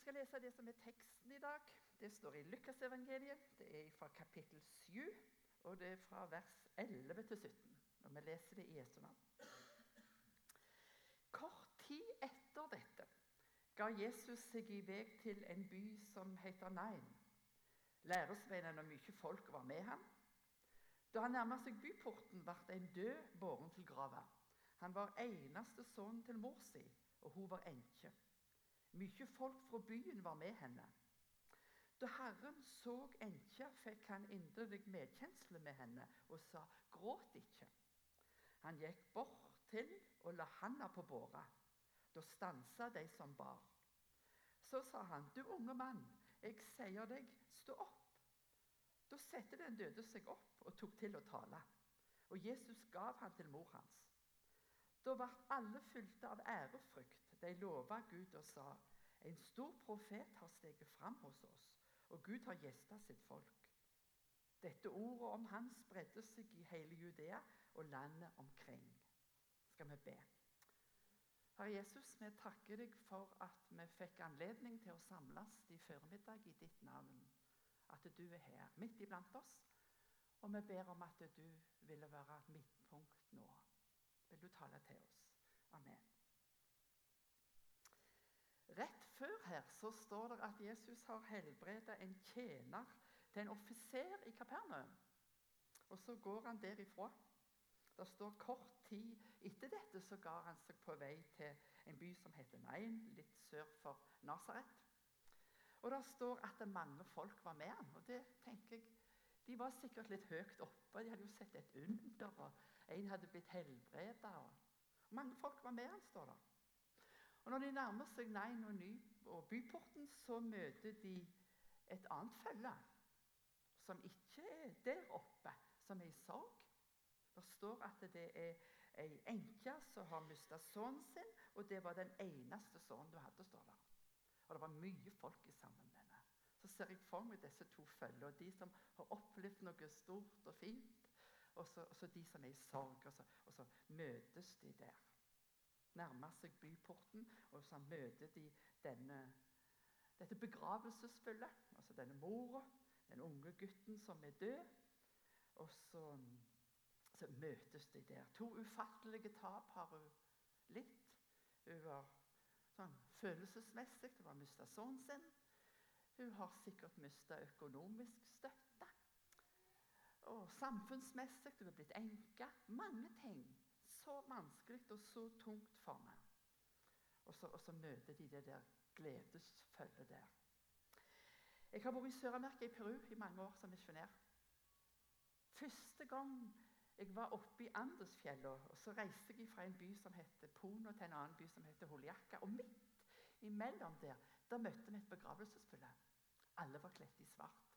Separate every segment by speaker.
Speaker 1: skal lese det som er teksten i dag. Det står i Lukasevangeliet. Det er fra kapittel 7, og det er fra vers 11 til 17. Og vi leser det i Jesu navn. Kort tid etter dette ga Jesus seg i vei til en by som heter Nain. Læresveinene og mye folk var med ham. Da han nærma seg byporten, ble en død båren til grava. Han var eneste sønn til mor si, og hun var enke. Mye folk fra byen var med henne. Da Herren så enka, fikk han inderlig medkjensle med henne og sa, 'Gråt ikke.' Han gikk bort til og la handa på båra. Da stansa de som bar. Så sa han, 'Du unge mann, jeg sier deg, stå opp.' Da satte den døde seg opp og tok til å tale. Og Jesus gav han til mor hans. Da ble alle fylte av ærefrykt. De lova Gud og sa, 'En stor profet har steget fram hos oss, og Gud har gjesta sitt folk.' Dette ordet om han spredde seg i hele Judea og landet omkring. Skal vi be. Herre Jesus, vi takker deg for at vi fikk anledning til å samles i formiddag i ditt navn. At du er her, midt iblant oss. Og vi ber om at du ville være midtpunkt nå. Vil du tale til oss? Amen. Rett før her så står det at Jesus har helbredet en tjener til en offiser i Kapernaum. Og så går han derifra. Det står kort tid etter dette så ga han seg på vei til en by som heter Nain, litt sør for Nasaret. Og det står at det mange folk var med ham. Og det tenker jeg, De var sikkert litt høyt oppe. De hadde jo sett et under, og en hadde blitt helbreda. Mange folk var med ham, står det. Og Når de nærmer seg Nain og, og byporten, så møter de et annet følge som ikke er der oppe, som er i sorg. Det står at det er ei enke som har mista sønnen sin, og det var den eneste sønnen du hadde. står der. Og det var mye folk i sammen med henne. Så ser jeg for meg disse to følgene, de som har opplevd noe stort og fint, og og så de som er i sorg. Og så, og så møtes de der nærmer seg byporten, og så møter de denne, dette begravelsesfølget. Altså denne mora, den unge gutten som er død. Og så, så, møtes de der. To ufattelige tap har hun litt. Hun var sånn følelsesmessig. Hun har mista sønnen sin. Hun har sikkert mista økonomisk støtte. Og samfunnsmessig. Hun er blitt enke. Mange ting så vanskelig og så tungt for meg. Og så, og så møter de det der gledesfølget der. Jeg har vært i Sør-Amerika, i Peru, i mange år som misjonær. Første gang jeg var oppe i Andesfjellene, så reiste jeg fra en by som heter Pono, til en annen by som heter Holiaka. Og midt imellom der der møtte vi et begravelsesfølge. Alle var kledd i svart.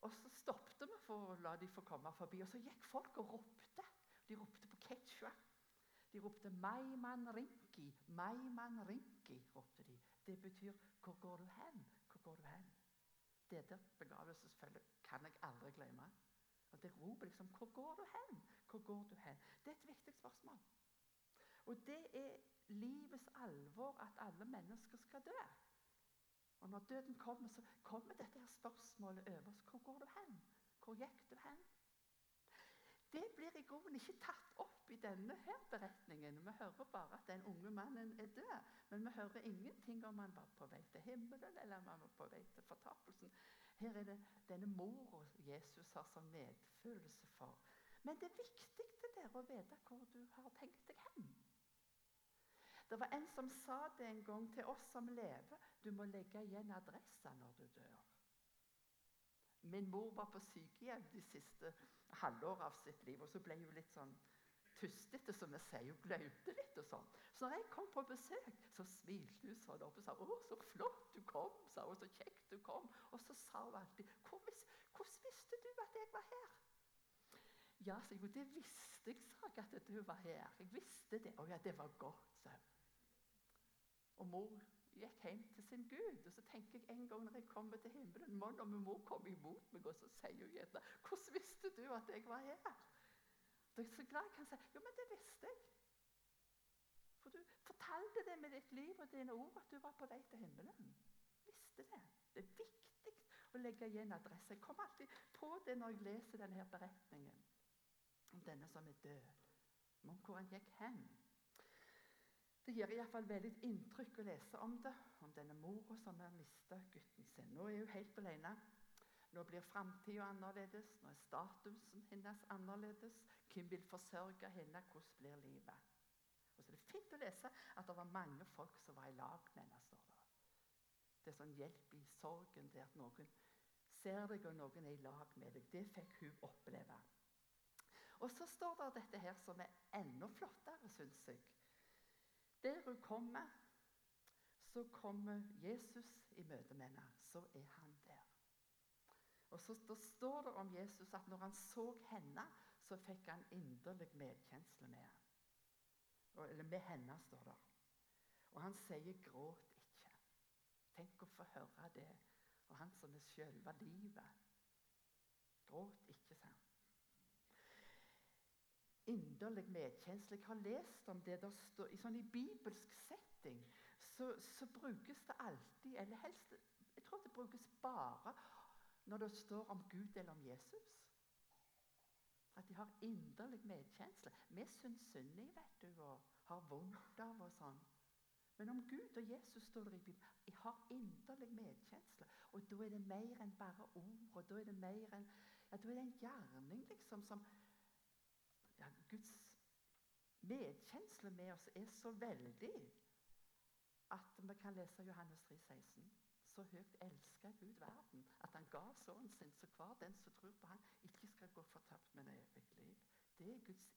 Speaker 1: Og så stoppet vi for å la de få komme forbi, og så gikk folk og ropte. De ropte på quechua. De ropte 'Maiman rinki', 'Maiman rinki', ropte de. Det betyr 'Hvor går du hen?' Hvor går du hen? Dette begravelsesfølget kan jeg aldri glemme. Og Det roper liksom 'Hvor går du hen?' Hvor går du hen? Det er et viktig spørsmål. Og det er livets alvor at alle mennesker skal dø. Og Når døden kommer, så kommer dette her spørsmålet over oss. Hvor går du hen? Hvor gikk du hen? Det blir i grunnen ikke tatt opp i denne her beretningen. Vi hører bare at den unge mannen er død. Men vi hører ingenting om han var på vei til himmelen eller om han var på vei til fortapelsen. Her er det denne mora Jesus har som medfølelse for. Men det er viktig det der å vite hvor du har tenkt deg hen. Det var en som sa det en gang til oss som lever. Du må legge igjen adressa når du dør. Min mor var på sykehjem de siste halvåret av sitt liv, og så ble hun litt sånn tustete, som vi sier. Hun glaute litt og sånn. Så når jeg kom på besøk, så smilte hun sånn opp og sa 'Å, så flott du kom', sa hun. 'Så kjekt du kom'. Og så sa hun alltid 'Hvordan visste du at jeg var her?' Ja, sa jeg. Det visste jeg, sa jeg, at du var her. Jeg visste det. Å ja, det var godt, sa hun. Og mor gikk hjem til sin Gud. Og så tenker jeg en gang når jeg kommer til himmelen må Når min mor kommer imot meg, og så sier hun gjerne 'Hvordan visste du at jeg var her?' Da er jeg så glad jeg kan si 'Jo, men det visste jeg'. For du fortalte det med ditt liv og dine ord at du var på vei til himmelen. Visste det. Det er viktig å legge igjen adresse. Jeg kommer alltid på det når jeg leser denne her beretningen om denne som er død, Men hvor han gikk hen. Det gjør iallfall veldig inntrykk å lese om det, om denne mora som har mista gutten sin. Nå er hun helt alene. Nå blir framtida annerledes, nå er statusen hennes annerledes. Hvem vil forsørge henne? Hvordan blir livet? Og så er det fint å lese at det var mange folk som var i lag med henne. står Det Det er sånn i sorgen, det at noen ser deg, og noen er i lag med deg. Det fikk hun oppleve. Og så står det dette her som er enda flottere, syns jeg. Der hun kommer, så kommer Jesus i møte med henne. Så er han der. Og så står det om Jesus at når han så henne, så fikk han inderlig medkjensle med henne. Eller med henne, står det. Og han sier 'gråt ikke'. Tenk å få høre det. Og han som er selve livet. Gråt ikke, sa inderlig medkjensle. Jeg har lest om det står, i, sånn, i bibelsk setting så, så, brukes det alltid, eller helst Jeg tror det brukes bare når det står om Gud eller om Jesus. At de har inderlig medkjensle. Vi syns synd i, vet du, og har vondt av og sånn. Men om Gud og Jesus står det i Bibelen. Jeg har inderlig medkjensle. Og da er det mer enn bare ord. og Da er det mer enn, ja, da er det en gjerning liksom, som, ja, Guds medkjensle med oss er så veldig at vi kan lese Johannes 3, 16. Så høyt elsker Gud verden at han ga sønnen sin, så hver den som tror på han ikke skal gå fortapt, men evig liv. Det er Guds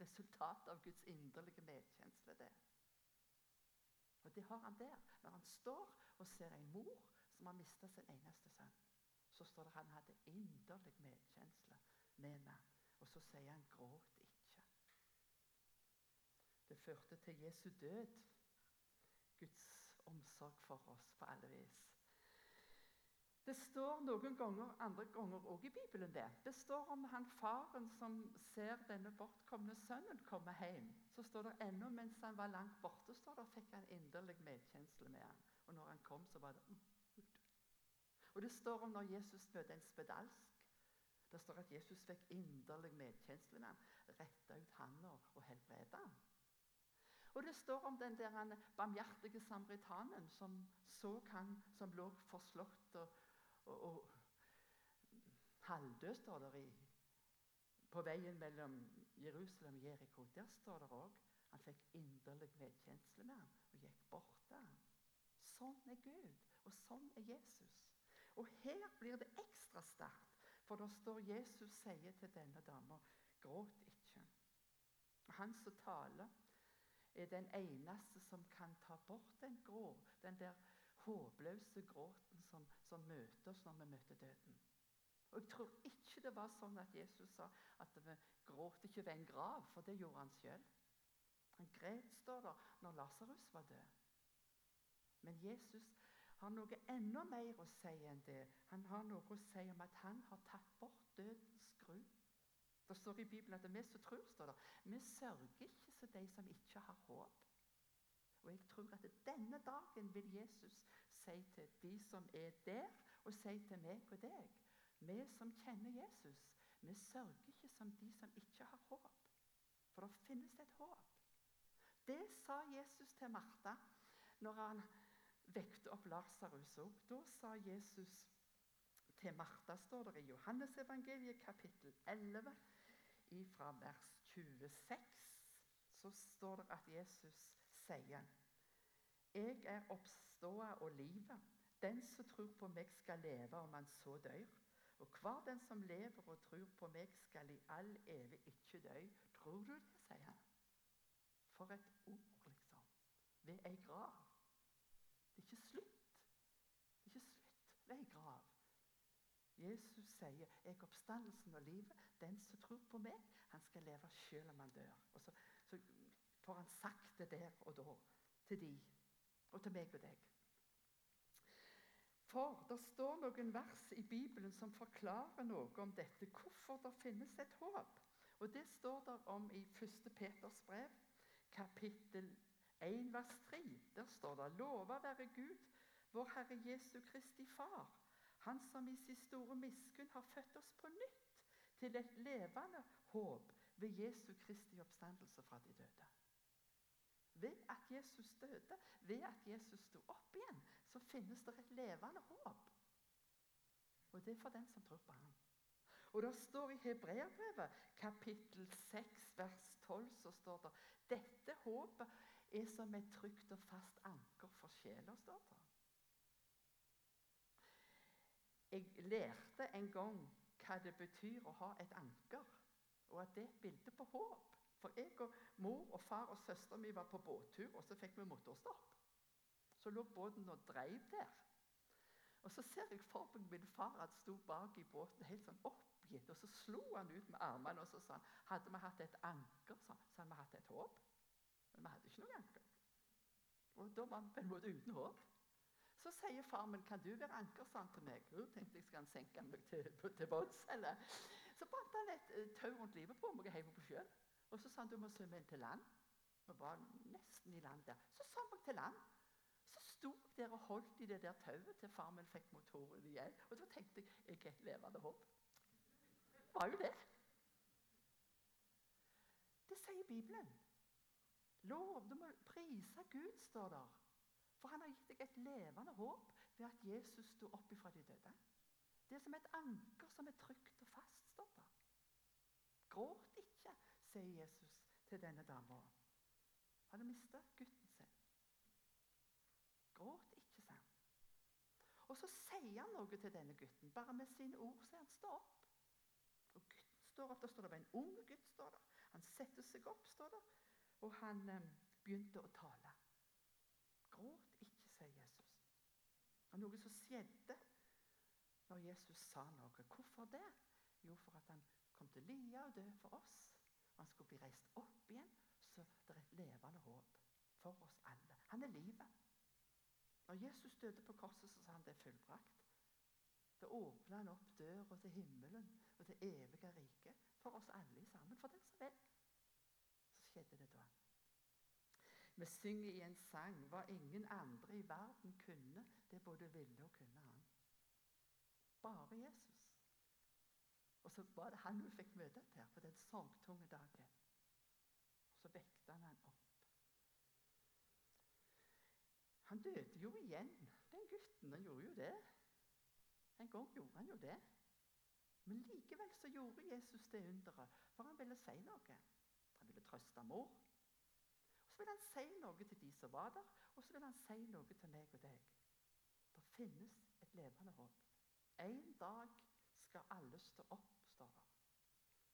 Speaker 1: resultat av Guds inderlige medkjensle. det. Og det har han der. Når han står og ser en mor som har mista sin eneste sønn, så står det at han hadde inderlig medkjensle med henne. Og så sier han 'gråt ikke'. Det førte til Jesu død. Guds omsorg for oss på alle vis. Det står noen ganger, andre ganger òg i Bibelen det. Det står om han faren som ser denne bortkomne sønnen komme hjem. Så står det ennå mens han var langt borte, står det, fikk han inderlig medkjensle med ham. Og når han kom, så var det Og det står om når Jesus møter en spedalsk. Det står at Jesus fikk inderlig medkjensle med ham, retta ut handa og helbreda ham. Og det står om den der barmhjertige samaritanen som så han som lå forslått og, og, og halvdød, står det i, på veien mellom Jerusalem og Jeriko. Der står det òg han fikk inderlig medkjensle med ham og gikk bort til ham. Sånn er Gud, og sånn er Jesus. Og her blir det ekstra sterkt for da står Jesus sier til denne dama, 'Gråt ikke'. Han som taler, er den eneste som kan ta bort den grå, den der håpløse gråten som, som møter oss når vi møter døden. Og Jeg tror ikke det var sånn at Jesus sa at vi gråt ikke ved en grav, for det gjorde han sjøl. Han gret, står der, når Lasarus var død. Men Jesus har noe enda mer å si enn det. Han har noe å si om at han har tatt bort dødens gru. Det står i Bibelen at vi som tror, står der, vi sørger ikke som de som ikke har håp. Og jeg tror at denne dagen vil Jesus si til de som er der, og si til meg og deg Vi som kjenner Jesus, vi sørger ikke som de som ikke har håp. For det finnes et håp. Det sa Jesus til Martha når han vekte opp Lasarus òg. Da sa Jesus til Martha, står det i Johannesevangeliet kapittel 11, fra vers 26, så står det at Jesus sier Jeg er oppståa og livet. Den som tror på meg, skal leve om han så dør. Og hver den som lever og tror på meg, skal i all evig ikke dø. Tror du det, sier han. For et ord, liksom. Ved ei grav. Det er ikke slutt. Det er ikke slutt ved ei grav. Jesus sier 'Jeg er oppstandelsen og livet'. Den som tror på meg, han skal leve selv om han dør. Og så, så får han sagt det der og da til de, og til meg og deg. For det står noen vers i Bibelen som forklarer noe om dette, hvorfor det finnes et håp. Og Det står der om i 1. Peters brev, kapittel 1 vers 3, der står det Lova være Gud, vår Herre Jesu Kristi Far, Han som i sin store miskunn har født oss på nytt til et levende håp ved Jesu Kristi oppstandelse fra de døde. Ved at Jesus døde, ved at Jesus sto opp igjen, så finnes det et levende håp. Og det er for den som tror på ham. Og det står i Hebreabrevet, kapittel 6, vers 12, så står det dette håpet er som et trygt og fast anker for sjela, står det. Jeg lærte en gang hva det betyr å ha et anker, og at det er et bilde på håp. For jeg og mor og far og søsteren min var på båttur, og så fikk vi motorstopp. Så lå båten og dreiv der. Og så ser jeg for meg min far at sto bak i båten helt sånn oppgitt. Og så slo han ut med armene og så sa han, hadde vi hatt et anker, så hadde vi hatt et håp. Men vi hadde ikke noe anker. Og da var vi på en måte uten håp. Så sier far min, 'Kan du være anker?' sa han til meg. Jo, tenkte jeg skal han senke meg til, til eller? Så bandt han et uh, tau rundt livet på meg og heiv meg på sjøen. Og så sa han du må svømme inn til land. Vi var nesten i land der. Så svømte jeg til land. Så sto jeg der og holdt i det der tauet til far min fikk motoren igjen. Og da tenkte jeg jeg er et levende håp. Var jo det. Det sier Bibelen. Lov, du må prise Gud, står der. For han har gitt deg et levende håp ved at Jesus sto opp ifra de døde. Det er som et anker som er trygt og fast, står det. Gråt ikke, sier Jesus til denne dama. Hadde mista gutten sin. Gråt ikke, sa han. Og så sier han noe til denne gutten. Bare med sine ord sier han stå opp. Og gutten står opp. Da står det bare en ung gutt. står det. Han setter seg opp, står det. Og han eh, begynte å tale. Gråt ikke, sier Jesus. Det var noe som skjedde når Jesus sa noe. Hvorfor det? Jo, for at han kom til lide og dø for oss. Han skulle bli reist opp igjen, så det er et levende håp for oss alle. Han er livet. Når Jesus døde på korset, så sa han det er fullbrakt. Da åpna han opp døra til himmelen og det evige riket for oss alle sammen. For den som vil. Så skjedde det da. Vi synger i en sang hva ingen andre i verden kunne. Det både ville og kunne han. Bare Jesus. Og så var det han vi fikk møte til på den sorgtunge dagen. Og så vekte han han opp. Han døde jo igjen, den gutten. Han gjorde jo det. En gang gjorde han jo det. Men likevel så gjorde Jesus det underet, for han ville si noe. Han ville trøste mor. Vil han si noe til de som var der, og så vil han si noe til meg og deg. Det finnes et levende håp. En dag skal alle stå opp, står det.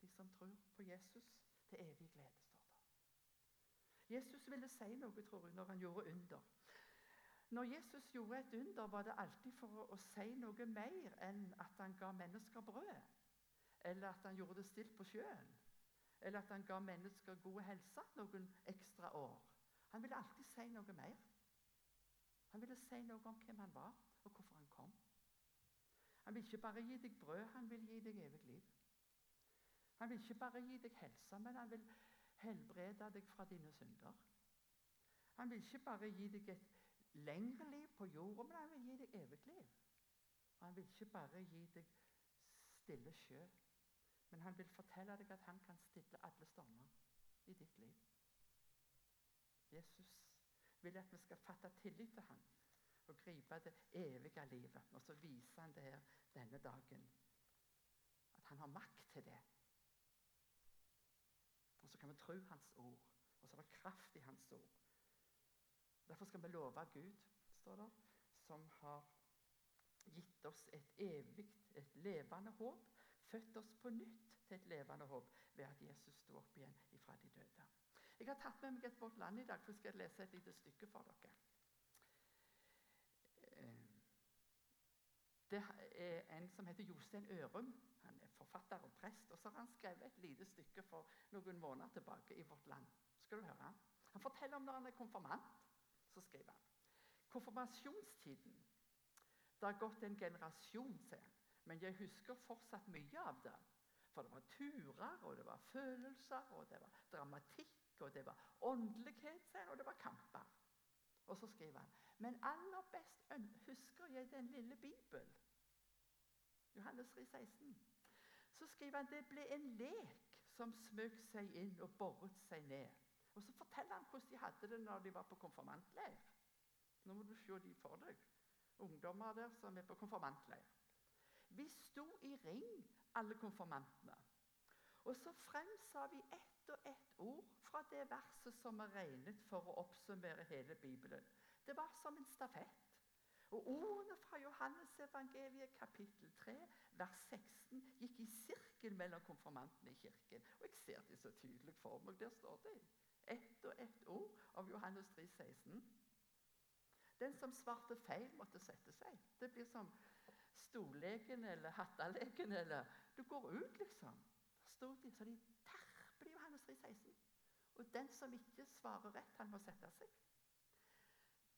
Speaker 1: De som tror på Jesus til evig glede, står det. Jesus ville si noe, tror jeg, når han gjorde under. Når Jesus gjorde et under, var det alltid for å si noe mer enn at han ga mennesker brød, eller at han gjorde det stilt på sjøen eller at han ga mennesker god helse noen ekstra år. Han ville alltid si noe mer. Han ville si noe om hvem han var, og hvorfor han kom. Han vil ikke bare gi deg brød, han vil gi deg evig liv. Han vil ikke bare gi deg helse, men han vil helbrede deg fra dine synder. Han vil ikke bare gi deg et lengre liv på jorda, men han vil gi deg evig liv. Han vil ikke bare gi deg stille sjø, men han vil fortelle deg at han kan stille alle stormer i ditt liv. Jesus vil at vi skal fatte tillit til ham og gripe det evige livet. Og så viser han det her denne dagen. At han har makt til det. Og så kan vi tro hans ord. Og så er det kraft i hans ord. Derfor skal vi love Gud, står det, som har gitt oss et evig, et levende håp født oss på nytt til et levende håp ved at Jesus sto opp igjen fra de døde. Jeg har tatt med meg et Vårt Land i dag, for jeg skal lese et lite stykke for dere. Eh, det er en som heter Jostein Ørum. Han er forfatter og prest. og så har han skrevet et lite stykke for noen måneder tilbake i Vårt Land. Skal du høre? Han forteller om når han er konfirmant. Så skriver han konfirmasjonstiden. Det har gått en generasjon, sier han. Men jeg husker fortsatt mye av det. For det var turer, og det var følelser, og det var dramatikk, og det var åndelighet, og det var kamper. Og så skriver han Men aller best husker jeg den lille Bibelen. Johannes 3, 16. Så skriver han det ble en lek som smøg seg inn og boret seg ned. Og Så forteller han hvordan de hadde det når de var på konfirmantleir. Nå må du se de for deg. Ungdommer der som er på konfirmantleir. Vi sto i ring, alle konfirmantene. Og så fremsa vi ett og ett ord fra det verset som er regnet for å oppsummere hele Bibelen. Det var som en stafett. Og ordene fra Johannes evangeliet kapittel 3 vers 16 gikk i sirkel mellom konfirmantene i kirken. Og jeg ser det så tydelig for meg. Der står det ett og ett ord av Johannes 3, 16. Den som svarte feil, måtte sette seg. Det blir som stolegen eller hattalegen, eller Du går ut, liksom. Stod de, så de terper Johannes 3, 16. Og den som ikke svarer rett, han må sette seg.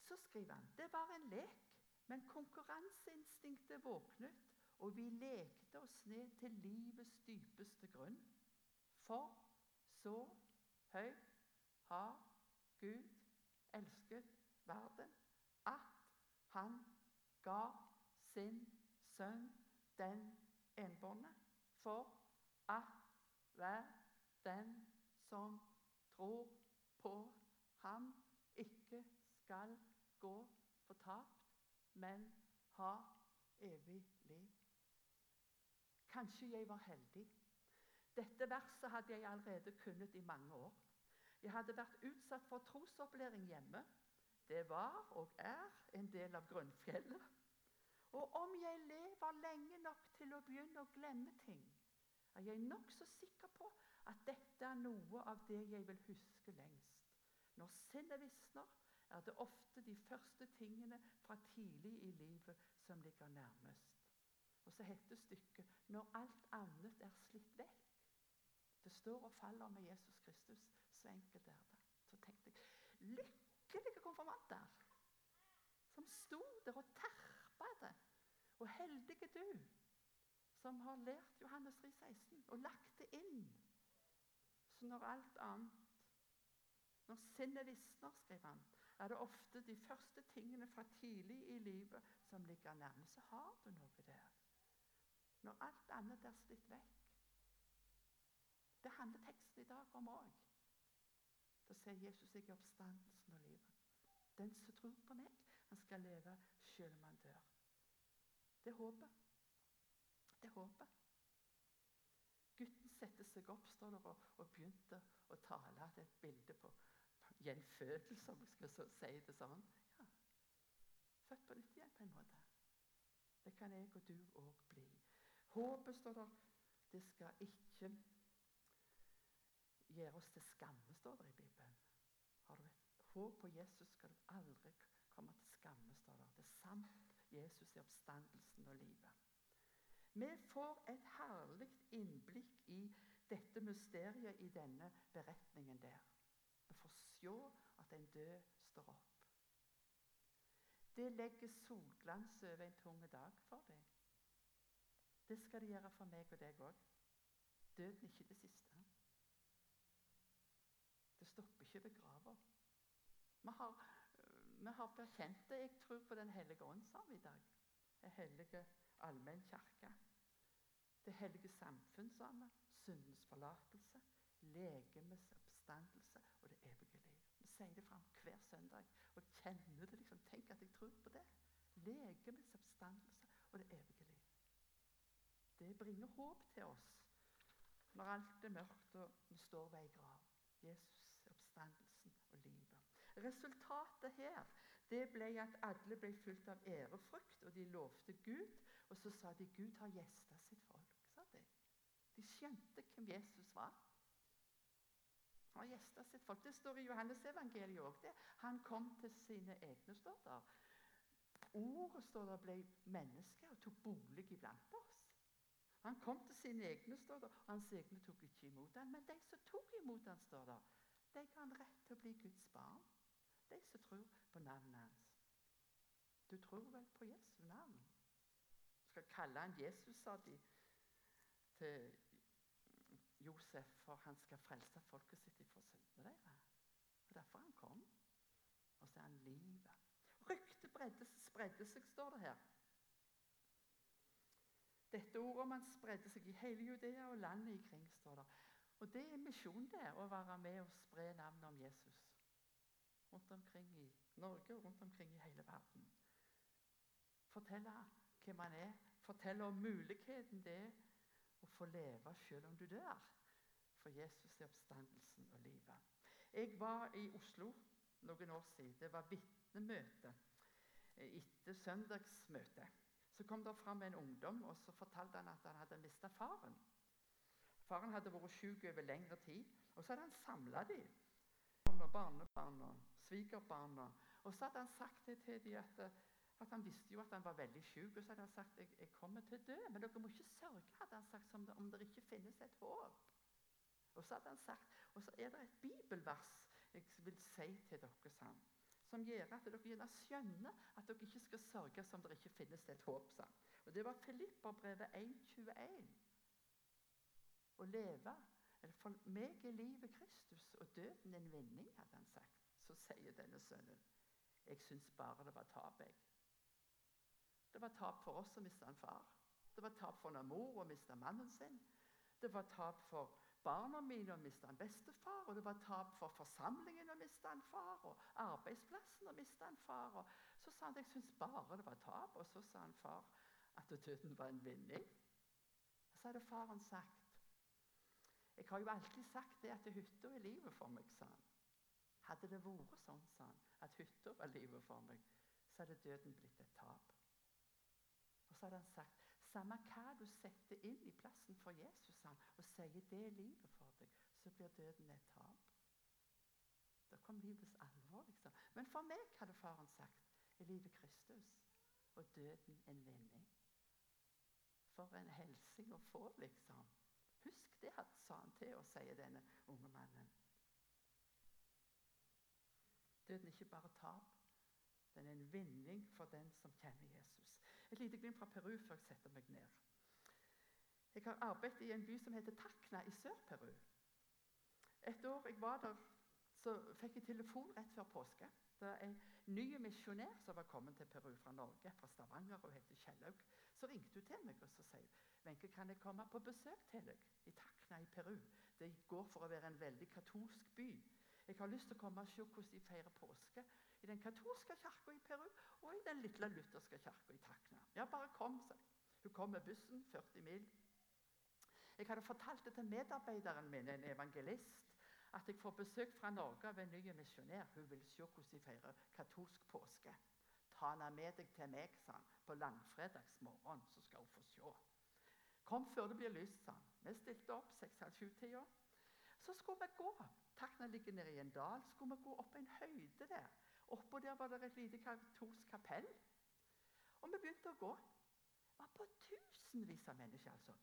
Speaker 1: Så skriver han det var en lek, men konkurranseinstinktet våknet, og vi lekte oss ned til livets dypeste grunn. For så høyt har Gud elsket verden at han ga sin sønn den enbårne, for at hver den som tror på ham, ikke skal gå fortapt, men ha evig liv. Kanskje jeg var heldig. Dette verset hadde jeg allerede kunnet i mange år. Jeg hadde vært utsatt for trosopplæring hjemme. Det var og er en del av grunnfjellet. Og om jeg lever lenge nok til å begynne å glemme ting, er jeg nokså sikker på at dette er noe av det jeg vil huske lengst. Når sinnet visner, er det ofte de første tingene fra tidlig i livet som ligger nærmest. Og så heter stykket 'Når alt annet er slitt vekk'. Det står og faller med Jesus Kristus. Så enkelt er det. Så tenkte jeg lykkelige konfirmanter som sto der og terpa det. Og heldige du som har lært Johannes 3, 16 og lagt det inn. Så når alt annet Når sinnet visner, skrev han, er det ofte de første tingene fra tidlig i livet som ligger nærme. Så har du noe der. Når alt annet er slitt vekk. Det handler teksten i dag om òg. Da sier Jesus jeg er oppstandelsen og livet. Den som tror på meg, han skal leve selv om han dør. Det er håpet. Det er håpet. Gutten setter seg opp står der, og, og begynte å tale. Det er et bilde på gjenfødelse, om vi skal si det sånn. Ja. Født på nytt igjen, på en måte. Det kan jeg og du òg bli. Håpet, står der, det skal ikke gjøre oss til skamme, står det i Bibelen. Har du et håp på Jesus, skal du aldri komme til skamme, står det. Det er sant. Jesus er oppstandelsen og livet. Vi får et herlig innblikk i dette mysteriet i denne beretningen der Vi får se at en død står opp. Det legger solglans over en tung dag for deg. Det skal det gjøre for meg og deg òg. Døden er ikke det siste. Det stopper ikke ved grava. Vi har, vi det. Jeg tror på Den hellige ånd, sa vi i dag. Den hellige allmennkirke. Det hellige samfunn, sa vi. Syndens forlatelse. Legemes oppstandelse og det evige sier det fram hver søndag og kjenner det. liksom, Tenk at jeg tror på det. Legemes oppstandelse og det evige liv. Det bringer håp til oss når alt er mørkt og vi står ved ei grav. Jesus oppstandelsen og livet. Resultatet her det ble at alle ble fulgt av ærefrykt, og de lovte Gud. Og så sa de Gud har gjesta sitt De skjønte hvem Jesus var har gjesta sitt folk. Det står i Johannes-evangeliet òg. Han kom til sine egne, står. Ordet står der ble menneske og tok bolig iblant oss. Han kom til sine egne, står og hans egne tok ikke imot ham. Men de som tok imot ham, står der, de ga han rett til å bli Guds barn. De som tror på navnet hans. Du tror vel på Jesu navn? Skal kalle han Jesus, sa de til Josef for han skal frelse folket sitt fra syndene deres. Og derfor han kom. Og så er han livet. Ryktet spredde, spredde seg, står det her. Dette ordet om han spredde seg i hele Judea og landet ikring, står det. Og det er misjonen, det, å være med og spre navnet om Jesus. Rundt omkring i Norge og rundt omkring i hele verden. Fortelle hvem han er. Fortelle om muligheten det er å få leve selv om du dør. For Jesus er oppstandelsen og livet. Jeg var i Oslo noen år siden. Det var vitnemøte etter søndagsmøtet. Så kom det fram en ungdom og så fortalte han at han hadde mista faren. Faren hadde vært syk over lengre tid. Og så hadde han samla dem. Barnebarna, svigerbarna. Og så hadde han sagt det til dem at, at, han visste jo at han var veldig syk. Og så hadde han sagt jeg, jeg kommer til å dø, men dere må ikke sørge hadde han sagt, om det, om det ikke finnes et håp. Og så hadde han sagt, og så er det et bibelvers jeg vil si til dere, sånn, som gjør at dere gjerne skjønner at dere ikke skal sørge som det ikke finnes et håp. Sånn. Og Det var Filipperbrevet 1,21. Å leve eller For meg er livet Kristus og døden en vinning, hadde han sagt. Så sier denne sønnen jeg syns bare det var tap, jeg. Det var tap for oss å miste en far. Det var tap for en mor å miste mannen sin. Det var tap for barna mine å miste en bestefar. Og det var tap for forsamlingen å miste en far. Og arbeidsplassen å miste en far. Og så sa han at jeg syntes bare det var tap. Og så sa han far at døden var en vinning. Så hadde faren sagt jeg har jo alltid sagt det at hytta er livet for meg, sa han. Hadde det vært sånn, sa han, at hytta var livet for meg, så hadde døden blitt et tap. Og så hadde han sagt samme hva du setter inn i plassen for Jesus han, og sier det er livet for deg, så blir døden et tap. Da kom livets alvor, liksom. Men for meg, hadde faren sagt, er livet Kristus og døden en vinning. For en helsing å få, liksom. Husk det, sa han til oss, sier denne unge mannen. Døden er ikke bare tap, den er en vinning for den som kjenner Jesus. Et lite glimt fra Peru før jeg setter meg ned. Jeg har arbeidet i en by som heter Takna i Sør-Peru. Et år jeg var der, så fikk jeg telefon rett før påske. Det er en ny misjonær som var kommet til Peru fra Norge, fra Stavanger og heter Kjellaug. Så ringte hun til meg og så sier Wenche, kan jeg komme på besøk til deg i Takna i Peru? Det går for å være en veldig katolsk by. Jeg har lyst til å komme og se hvordan de feirer påske i den katolske kirka i Peru og i den lille lutherske kirka i Takna. Ja, bare kom, sa Hun kom med bussen, 40 mil. Jeg hadde fortalt det til medarbeideren min, en evangelist, at jeg får besøk fra Norge av en ny misjonær. Hun vil se hvordan de feirer katolsk påske. Ta henne med deg til meg, sa han, på langfredagsmorgen, så skal hun få se. Kom før det blir lyst, sa han. Vi stilte opp 6.30-tida. Så skulle vi gå. Takna ligger nede i en dal. Skulle vi gå opp en høyde der. Oppå der var det et lite katolsk kapell. Og vi begynte å gå. Det var på tusenvis av mennesker. altså.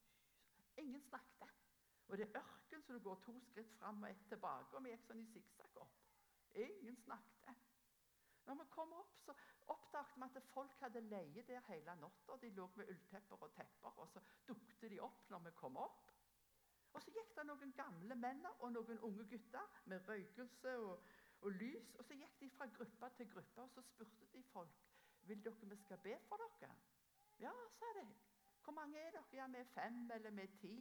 Speaker 1: Ingen snakket. Og det er ørken, så du går to skritt fram og ett tilbake. Og vi gikk sånn i sikksakk opp. Ingen snakket. Når vi kom opp, så oppdaget vi at folk hadde leie der hele natta. De lå med ulltepper og tepper, og så dukte de opp når vi kom opp. Og så gikk det noen gamle menn og noen unge gutter med røykelse og, og lys. Og så gikk de fra gruppe til gruppe, og så spurte de folk vil dere vi skal be for dere. Ja, sa de. Hvor mange er dere? Ja, vi er fem eller er ti.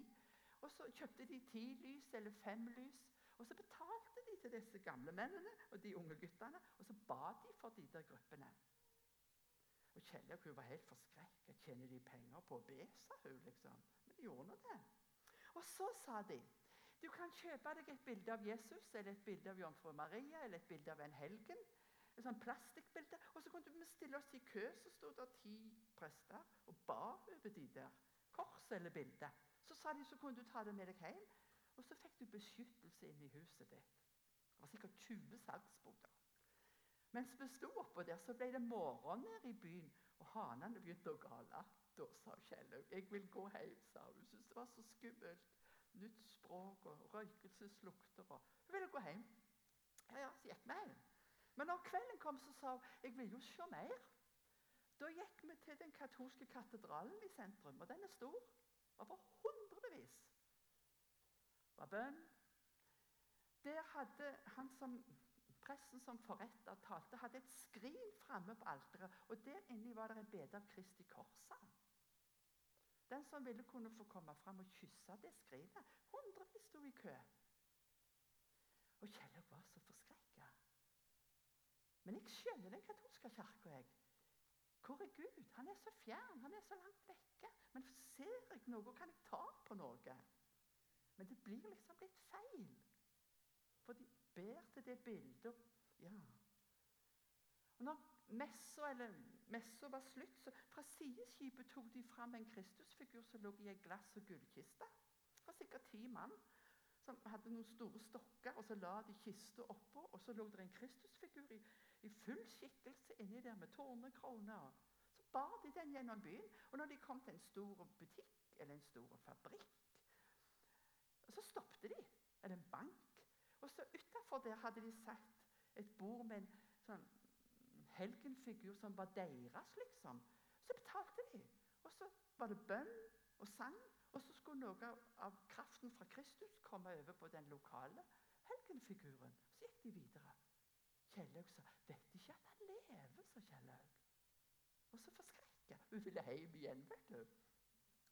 Speaker 1: Og så kjøpte de ti lys eller fem lys. Og så betalte de til disse gamle mennene og de unge guttene. Og så ba de for de der gruppene. Og Kjellaug var helt forskrekka. Tjener de penger på å be, sa hun. liksom. Men de gjorde nå det. Og så sa de du kan kjøpe deg et bilde av Jesus eller et bilde av jomfru Maria eller et bilde av en helgen. Et sånn plastikkbilde. Og så kunne vi stille oss i kø, så sto det ti prester og ba over de der kors eller bilde. Så sa de så kunne du ta det med deg hjem, og så fikk du beskyttelse inn i huset ditt. Det var sikkert 20 salgsboder. Mens vi sto oppå der, så ble det morgen nede i byen, og hanene begynte å gale. Da sa Kjellaug 'Jeg vil gå hjem', sa. Hun syntes det var så skummelt. Nytt språk og røykelseslukter. Og hun ville gå hjem. Ja, ja, Så gikk vi hjem. Men når kvelden kom, så sa hun 'Jeg vil jo se mer'. Da gikk vi til den katolske katedralen i sentrum, og den er stor. Over hundrevis. var bønn. Der hadde han som presten som forretta talte, hadde et skrin framme på alteret. Og der inni var det en bede av Kristi korset. Den som ville kunne få komme fram og kysse det skrinet. Hundrevis sto i kø. Og Kjellaug var så forskrekka. Men jeg skjønner den katolske kirka. Hvor er Gud? Han er så fjern, han er så langt vekke. Men ser jeg noe, kan jeg ta på noe? Men det blir liksom litt feil. For de ber til det bildet. Ja. Og når messa, eller, messa var slutt, så fra sideskipet tok de fram en Kristusfigur som lå i ei glass- og gullkiste. Det var sikkert ti mann som hadde noen store stokker, og så la de kista oppå. Og så lå det en Kristusfigur i, i full skikkelse inni der med tårnekroner. Så bar de den gjennom byen. Og når de kom til en stor butikk eller en stor fabrikk, så stoppet de. Eller en bank. Og så utafor der hadde de satt et bord med en sånn helgenfigur som var deres, liksom. Så betalte de. Og så var det bønn og sang. Og så skulle noe av, kraften fra Kristus komme over på den lokale helgenfiguren. Så gikk de videre. Kjellaug sa 'Vet ikke at han lever', sa Kjellaug. Og så forskrekka. Hun ville hjem igjen, vet du.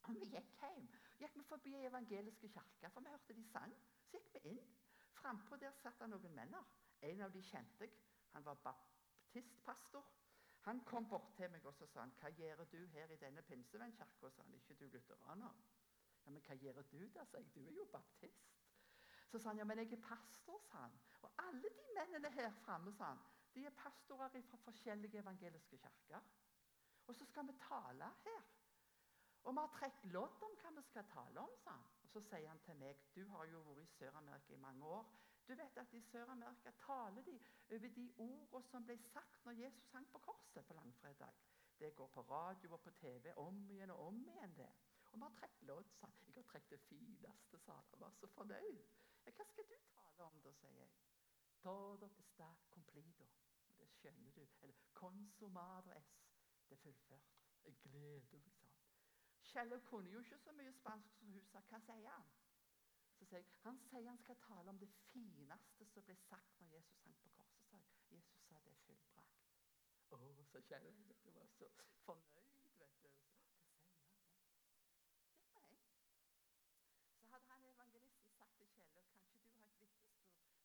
Speaker 1: Og vi gikk hjem. Gikk vi forbi evangeliske kirker, for vi hørte de sang. Så gikk vi inn. Frampå der satt det noen menner. En av de kjente jeg. Han var baptistpastor. Han kom bort til meg og så sa han, 'Hva gjør du her i denne pinsevennkirka?' sa han. 'Ikke du lutheraner?' Ja, 'Men hva gjør du da?' sa jeg. 'Du er jo baptist.' Så sa han, 'Ja, men jeg er pastor', sa han. Og alle de mennene her framme, sa han, de er pastorer fra forskjellige evangeliske kirker. Og så skal vi tale her. Og vi har trukket lodd om hva vi skal tale om, sa han. Og så sier han til meg, 'Du har jo vært i Sør-Amerika i mange år.' Du vet at I Sør-Amerika taler de over de ordene som ble sagt når Jesus hang på korset på langfredag. Det går på radio og på TV om igjen og om igjen. det. Og vi har trukket lodd, sa. Jeg har trukket det fineste, sa han. Var så fornøyd. Ja, hva skal du tale om, da, sier jeg. Todo está complido. Det skjønner du. Eller consumado es. Det er fullført. Jeg gleder meg, han. Kjell kunne jo ikke så mye spansk, som hun sa hva sier han? Så sier jeg han sier han skal tale om det fineste som ble sagt når Jesus hang på korset. Jesus sa det er fullbrakt. Å, så Kjell jeg var så fornøyd. vet du. Så, hva sier han da? Gikk vi hjem. Så hadde han evangelisten sagt til Kjell kanskje du har et vitnesbyrd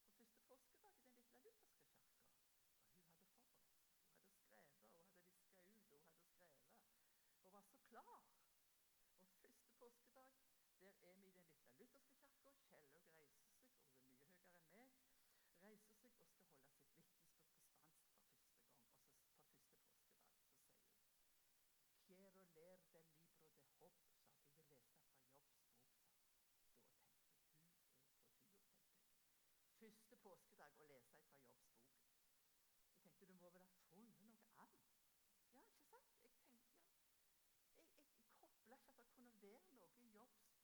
Speaker 1: på første påskedag i den lille lutherske kirka. Og hun hadde forberedt seg. Hun hadde skrevet, og hadde viska ut, og hun hadde skrevet. Og var så klar. Og første påskedag, der er vi i den lille lutherske kirka. Kjellaug reiser seg, og hun er mye høyere enn meg, reiser seg og skal holde sitt vitnesbyrd på spansk for første gang. Og så på første påskedag så sier hun Quiero leer del libro de Job, sa hun. Jeg vil lese fra Jobbs bok, sa hun. Da tenkte jeg, hun er på tur, tenkte jeg. Første påskedag å lese fra Jobbs bok. Jeg tenkte du må vel ha funnet noe annet. Ja, ikke sant? Jeg tenkte, ja. Jeg, jeg, jeg ikke at det kunne være noe i Jobbs